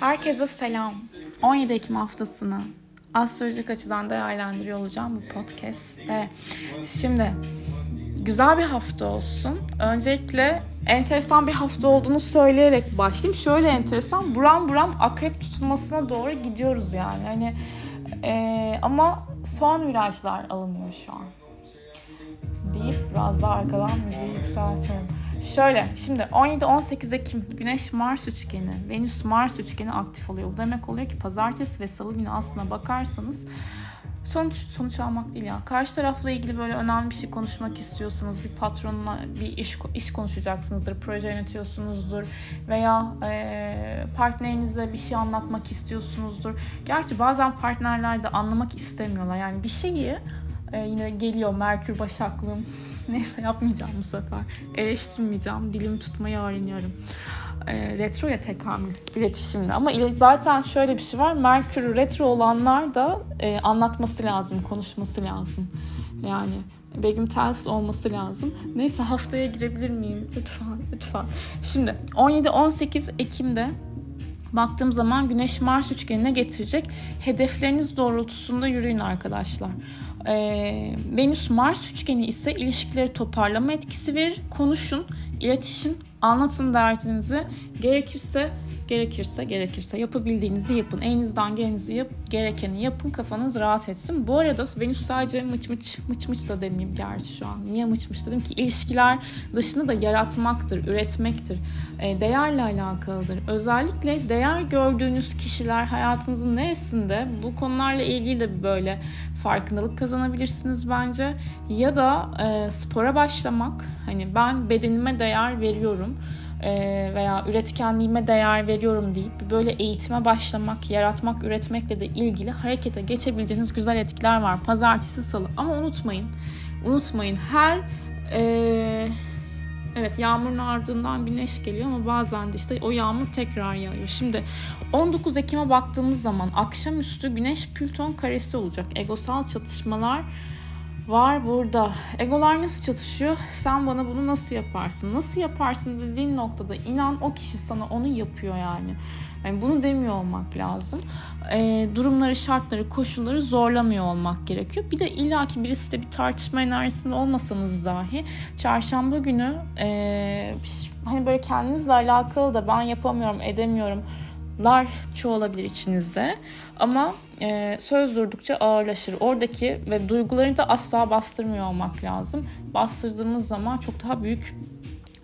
Herkese selam. 17 Ekim haftasını astrolojik açıdan değerlendiriyor olacağım bu podcast'te. Şimdi güzel bir hafta olsun. Öncelikle enteresan bir hafta olduğunu söyleyerek başlayayım. Şöyle enteresan, buram buram akrep tutulmasına doğru gidiyoruz yani. Hani e, ama son virajlar alınıyor şu an. Deyip biraz daha arkadan müziği yükseltiyorum. Şöyle şimdi 17-18 Ekim Güneş Mars üçgeni, Venüs Mars üçgeni aktif oluyor. Bu demek oluyor ki pazartesi ve salı günü aslına bakarsanız sonuç sonuç almak değil ya. Karşı tarafla ilgili böyle önemli bir şey konuşmak istiyorsanız, bir patronla bir iş iş konuşacaksınızdır, proje yönetiyorsunuzdur veya e, partnerinize bir şey anlatmak istiyorsunuzdur. Gerçi bazen partnerler de anlamak istemiyorlar. Yani bir şeyi ee, yine geliyor Merkür Başaklığım. Neyse yapmayacağım bu sefer. Eleştirmeyeceğim. Dilimi tutmayı öğreniyorum. Ee, retro ya tekamül iletişimde. Ama zaten şöyle bir şey var. Merkür retro olanlar da e, anlatması lazım, konuşması lazım. Yani Begüm Tels olması lazım. Neyse haftaya girebilir miyim? Lütfen, lütfen. Şimdi 17-18 Ekim'de baktığım zaman Güneş Mars üçgenine getirecek. Hedefleriniz doğrultusunda yürüyün arkadaşlar. Ee, Venüs Mars üçgeni ise ilişkileri toparlama etkisi verir. Konuşun, iletişin, anlatın derdinizi. Gerekirse Gerekirse gerekirse yapabildiğinizi yapın. Elinizden gelenizi yap, gerekeni yapın. Kafanız rahat etsin. Bu arada Venüs sadece mıç mıç mıç mıç da demeyeyim gerçi şu an. Niye mıç mıç dedim ki ilişkiler dışında da yaratmaktır, üretmektir. E, değerle alakalıdır. Özellikle değer gördüğünüz kişiler hayatınızın neresinde bu konularla ilgili de böyle farkındalık kazanabilirsiniz bence. Ya da e, spora başlamak. Hani ben bedenime değer veriyorum veya üretkenliğime değer veriyorum deyip böyle eğitime başlamak, yaratmak, üretmekle de ilgili harekete geçebileceğiniz güzel etkiler var. Pazartesi, salı. Ama unutmayın, unutmayın her e, evet yağmurun ardından güneş geliyor ama bazen de işte o yağmur tekrar yağıyor. Şimdi 19 Ekim'e baktığımız zaman akşamüstü güneş Plüton karesi olacak. Egosal çatışmalar var burada. Egolar nasıl çatışıyor? Sen bana bunu nasıl yaparsın? Nasıl yaparsın dediğin noktada inan o kişi sana onu yapıyor yani. Yani bunu demiyor olmak lazım. E, durumları, şartları, koşulları zorlamıyor olmak gerekiyor. Bir de illaki birisi de bir tartışma enerjisinde olmasanız dahi çarşamba günü e, hani böyle kendinizle alakalı da ben yapamıyorum, edemiyorum lar çoğalabilir içinizde. Ama e, söz durdukça ağırlaşır. Oradaki ve duygularını da asla bastırmıyor olmak lazım. Bastırdığımız zaman çok daha büyük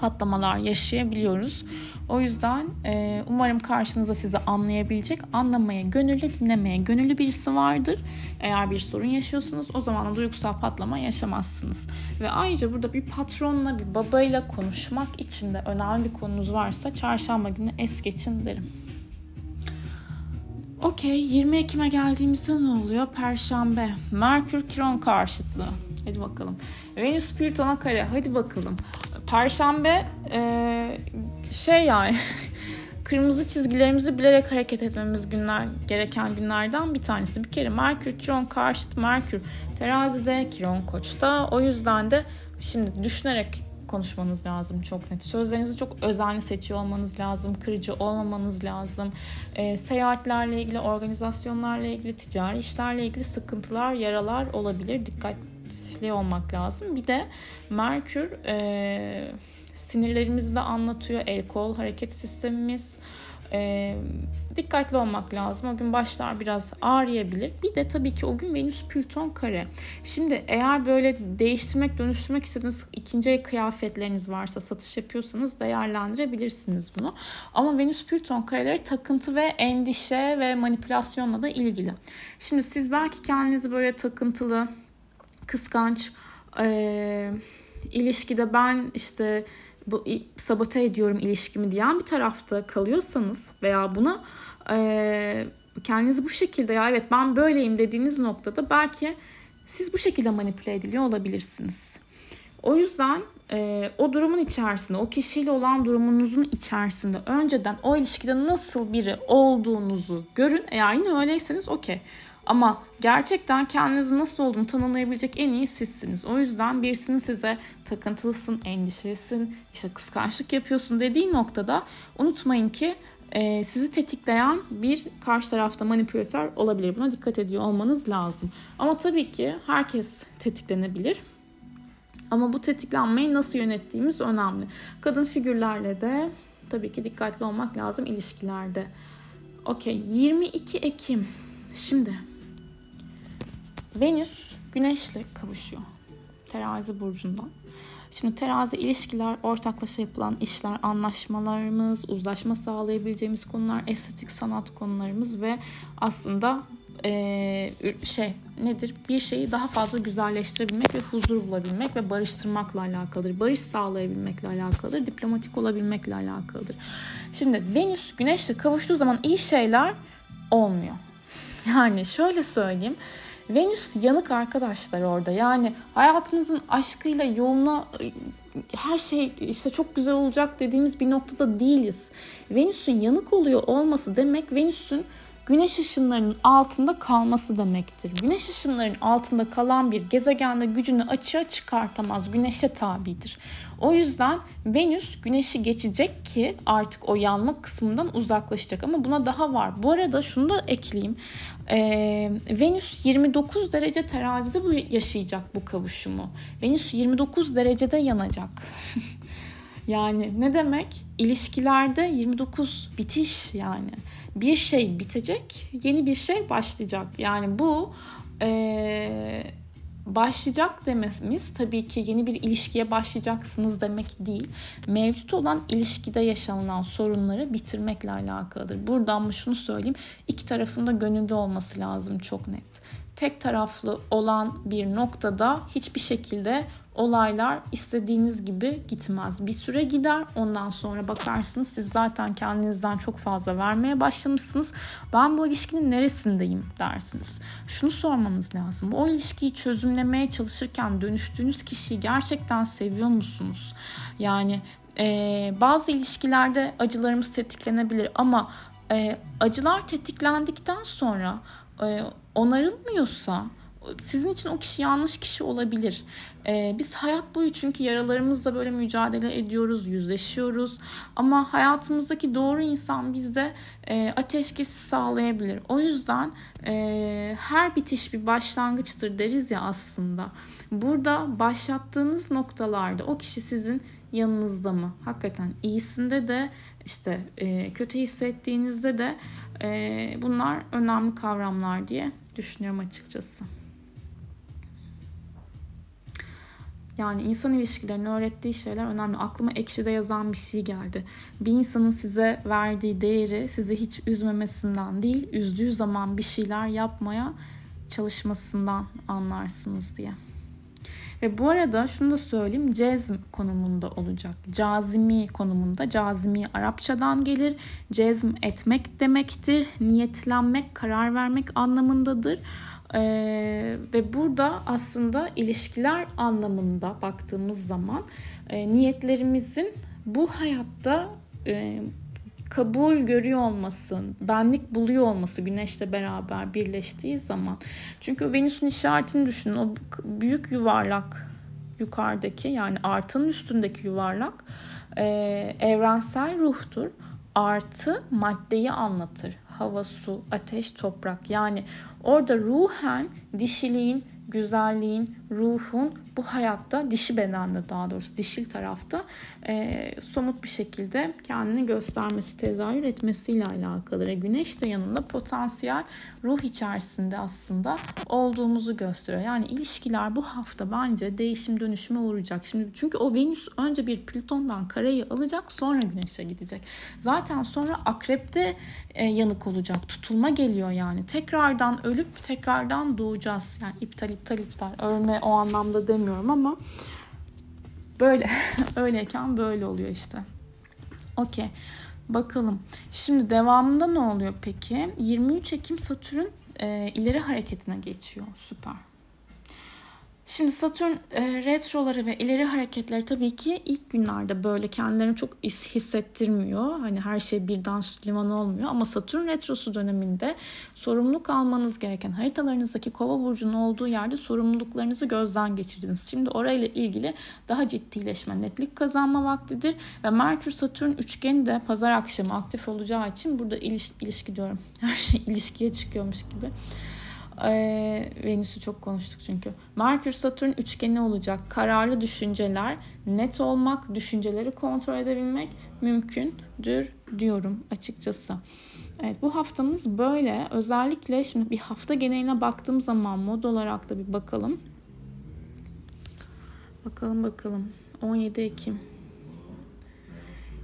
patlamalar yaşayabiliyoruz. O yüzden e, umarım karşınıza sizi anlayabilecek, anlamaya, gönüllü dinlemeye gönüllü birisi vardır. Eğer bir sorun yaşıyorsunuz o zaman duygusal patlama yaşamazsınız. Ve ayrıca burada bir patronla, bir babayla konuşmak için de önemli bir konunuz varsa çarşamba günü es geçin derim. Okey 20 Ekim'e geldiğimizde ne oluyor? Perşembe. Merkür Kiron karşıtlığı. Hadi bakalım. Venüs Plüton'a kare. Hadi bakalım. Perşembe ee, şey yani kırmızı çizgilerimizi bilerek hareket etmemiz günler gereken günlerden bir tanesi. Bir kere Merkür Kiron karşıt Merkür terazide Kiron koçta. O yüzden de şimdi düşünerek konuşmanız lazım çok net. Sözlerinizi çok özenli seçiyor olmanız lazım. Kırıcı olmamanız lazım. E, seyahatlerle ilgili, organizasyonlarla ilgili, ticari işlerle ilgili sıkıntılar, yaralar olabilir. Dikkatli olmak lazım. Bir de Merkür e, sinirlerimizi de anlatıyor. El kol hareket sistemimiz. E, dikkatli olmak lazım. O gün başlar biraz ağrıyabilir. Bir de tabii ki o gün Venüs Plüton kare. Şimdi eğer böyle değiştirmek, dönüştürmek istediğiniz ikinci el kıyafetleriniz varsa, satış yapıyorsanız değerlendirebilirsiniz bunu. Ama Venüs Plüton kareleri takıntı ve endişe ve manipülasyonla da ilgili. Şimdi siz belki kendinizi böyle takıntılı, kıskanç, e, ilişkide ben işte bu sabote ediyorum ilişkimi diyen bir tarafta kalıyorsanız veya buna e, kendinizi bu şekilde ya evet ben böyleyim dediğiniz noktada belki siz bu şekilde manipüle ediliyor olabilirsiniz. O yüzden e, o durumun içerisinde, o kişiyle olan durumunuzun içerisinde önceden o ilişkide nasıl biri olduğunuzu görün. Eğer yine öyleyseniz okey. Ama gerçekten kendinizi nasıl olduğunu tanımlayabilecek en iyi sizsiniz. O yüzden birisinin size takıntılısın, endişelisin, işte kıskançlık yapıyorsun dediği noktada unutmayın ki e, sizi tetikleyen bir karşı tarafta manipülatör olabilir. Buna dikkat ediyor olmanız lazım. Ama tabii ki herkes tetiklenebilir. Ama bu tetiklenmeyi nasıl yönettiğimiz önemli. Kadın figürlerle de tabii ki dikkatli olmak lazım ilişkilerde. Okey 22 Ekim. Şimdi Venüs Güneş'le kavuşuyor. Terazi burcundan. Şimdi terazi ilişkiler, ortaklaşa yapılan işler, anlaşmalarımız, uzlaşma sağlayabileceğimiz konular, estetik sanat konularımız ve aslında ee, şey nedir? Bir şeyi daha fazla güzelleştirebilmek ve huzur bulabilmek ve barıştırmakla alakalıdır. Barış sağlayabilmekle alakalıdır. Diplomatik olabilmekle alakalıdır. Şimdi Venüs Güneş'le kavuştuğu zaman iyi şeyler olmuyor. Yani şöyle söyleyeyim. Venüs yanık arkadaşlar orada. Yani hayatınızın aşkıyla yoluna her şey işte çok güzel olacak dediğimiz bir noktada değiliz. Venüs'ün yanık oluyor olması demek Venüs'ün güneş ışınlarının altında kalması demektir. Güneş ışınlarının altında kalan bir gezegende gücünü açığa çıkartamaz. Güneşe tabidir. O yüzden Venüs güneşi geçecek ki artık o yanma kısmından uzaklaşacak. Ama buna daha var. Bu arada şunu da ekleyeyim. Ee, Venüs 29 derece terazide bu yaşayacak bu kavuşumu. Venüs 29 derecede yanacak. yani ne demek? İlişkilerde 29 bitiş yani bir şey bitecek, yeni bir şey başlayacak. Yani bu ee, başlayacak dememiz tabii ki yeni bir ilişkiye başlayacaksınız demek değil. Mevcut olan ilişkide yaşanılan sorunları bitirmekle alakalıdır. Buradan mı şunu söyleyeyim. iki tarafında gönüllü olması lazım çok net. Tek taraflı olan bir noktada hiçbir şekilde olaylar istediğiniz gibi gitmez. Bir süre gider ondan sonra bakarsınız siz zaten kendinizden çok fazla vermeye başlamışsınız. Ben bu ilişkinin neresindeyim dersiniz. Şunu sormanız lazım. O ilişkiyi çözümlemeye çalışırken dönüştüğünüz kişiyi gerçekten seviyor musunuz? Yani e, bazı ilişkilerde acılarımız tetiklenebilir ama e, acılar tetiklendikten sonra e, onarılmıyorsa sizin için o kişi yanlış kişi olabilir. Ee, biz hayat boyu çünkü yaralarımızla böyle mücadele ediyoruz, yüzleşiyoruz. Ama hayatımızdaki doğru insan bizde e, ateşkesi sağlayabilir. O yüzden e, her bitiş bir başlangıçtır deriz ya aslında. Burada başlattığınız noktalarda o kişi sizin yanınızda mı? Hakikaten iyisinde de işte e, kötü hissettiğinizde de e, bunlar önemli kavramlar diye düşünüyorum açıkçası. Yani insan ilişkilerini öğrettiği şeyler önemli. Aklıma ekşide yazan bir şey geldi. Bir insanın size verdiği değeri sizi hiç üzmemesinden değil, üzdüğü zaman bir şeyler yapmaya çalışmasından anlarsınız diye. Ve bu arada şunu da söyleyeyim cezm konumunda olacak. Cazimi konumunda. Cazimi Arapçadan gelir. Cezm etmek demektir. Niyetlenmek, karar vermek anlamındadır. Ee, ve burada aslında ilişkiler anlamında baktığımız zaman e, niyetlerimizin bu hayatta e, kabul görüyor olması, benlik buluyor olması güneşle beraber birleştiği zaman. Çünkü Venüs'ün işaretini düşünün. O büyük yuvarlak yukarıdaki yani artının üstündeki yuvarlak e, evrensel ruhtur. Artı maddeyi anlatır. Hava, su, ateş, toprak. Yani orada ruhen dişiliğin, güzelliğin, ruhun bu hayatta dişi bedende daha doğrusu dişil tarafta e, somut bir şekilde kendini göstermesi, tezahür etmesiyle alakalı. E, güneş de yanında potansiyel ruh içerisinde aslında olduğumuzu gösteriyor. Yani ilişkiler bu hafta bence değişim dönüşüme uğrayacak. Şimdi çünkü o Venüs önce bir Plüton'dan kareyi alacak sonra güneşe gidecek. Zaten sonra akrepte e, yanık olacak. Tutulma geliyor yani. Tekrardan ölüp tekrardan doğacağız. Yani iptal iptal iptal. Ölme o anlamda demiyorum ama böyle öyleyken böyle oluyor işte. Okey. Bakalım. Şimdi devamında ne oluyor peki? 23 Ekim Satürn e, ileri hareketine geçiyor. Süper. Şimdi Satürn e, retroları ve ileri hareketleri tabii ki ilk günlerde böyle kendilerini çok hissettirmiyor. Hani her şey birden süt liman olmuyor ama Satürn retrosu döneminde sorumluluk almanız gereken haritalarınızdaki kova burcunun olduğu yerde sorumluluklarınızı gözden geçirdiniz. Şimdi orayla ilgili daha ciddileşme, netlik kazanma vaktidir ve Merkür Satürn üçgeni de pazar akşamı aktif olacağı için burada iliş, ilişki diyorum. Her şey ilişkiye çıkıyormuş gibi. Ee, Venüs'ü çok konuştuk çünkü. Merkür Satürn üçgeni olacak. Kararlı düşünceler, net olmak, düşünceleri kontrol edebilmek mümkündür diyorum açıkçası. Evet bu haftamız böyle. Özellikle şimdi bir hafta geneline baktığım zaman mod olarak da bir bakalım. Bakalım bakalım. 17 Ekim.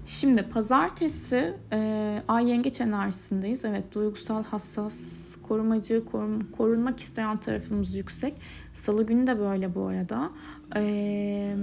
Şimdi pazartesi e, ay yengeç enerjisindeyiz. Evet duygusal, hassas, korumacı, korun, korunmak isteyen tarafımız yüksek. Salı günü de böyle bu arada. E,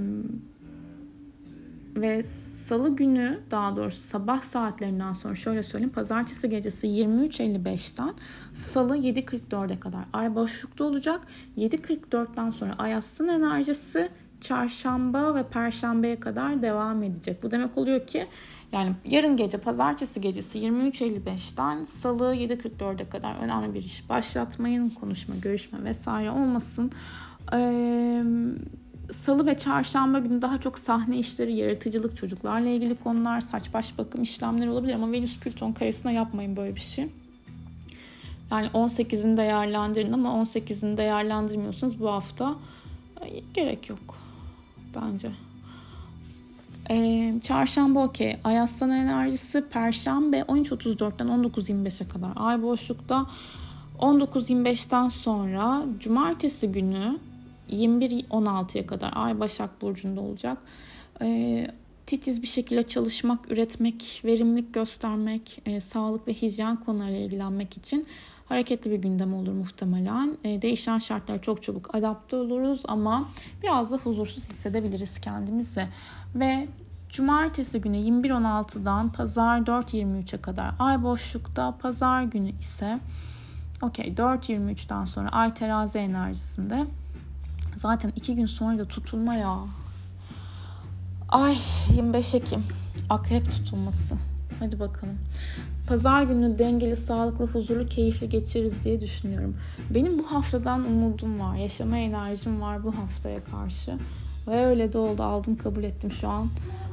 ve salı günü daha doğrusu sabah saatlerinden sonra şöyle söyleyeyim. Pazartesi gecesi 23.55'ten salı 7.44'e kadar ay boşlukta olacak. 7.44'ten sonra ay aslan enerjisi çarşamba ve perşembeye kadar devam edecek. Bu demek oluyor ki yani yarın gece pazartesi gecesi 23.55'ten salı 7.44'e kadar önemli bir iş başlatmayın. Konuşma, görüşme vesaire olmasın. Ee, Salı ve çarşamba günü daha çok sahne işleri, yaratıcılık, çocuklarla ilgili konular, saç baş bakım işlemleri olabilir ama Venüs Plüton karesine yapmayın böyle bir şey. Yani 18'ini değerlendirin ama 18'ini değerlendirmiyorsanız bu hafta gerek yok bence. Ee, çarşamba okey. Ay aslan enerjisi Perşembe 13.34'ten 19.25'e kadar. Ay boşlukta 19.25'ten sonra Cumartesi günü 21.16'ya kadar Ay Başak Burcu'nda olacak. Ee, titiz bir şekilde çalışmak, üretmek, verimlilik göstermek, e, sağlık ve hijyen konularıyla ilgilenmek için hareketli bir gündem olur muhtemelen. E, değişen şartlara çok çabuk adapte oluruz ama biraz da huzursuz hissedebiliriz kendimizi. Ve Cumartesi günü 21.16'dan pazar 4.23'e kadar ay boşlukta, pazar günü ise okey 4.23'ten sonra ay terazi enerjisinde. Zaten iki gün sonra da tutulma ya. Ay 25 Ekim akrep tutulması. Hadi bakalım. Pazar günü dengeli, sağlıklı, huzurlu, keyifli geçiririz diye düşünüyorum. Benim bu haftadan umudum var. Yaşama enerjim var bu haftaya karşı. Ve öyle de oldu. Aldım kabul ettim şu an.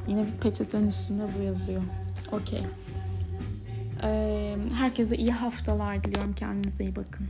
Yine bir peçetenin üstünde bu yazıyor. Okey. Ee, herkese iyi haftalar diliyorum. Kendinize iyi bakın.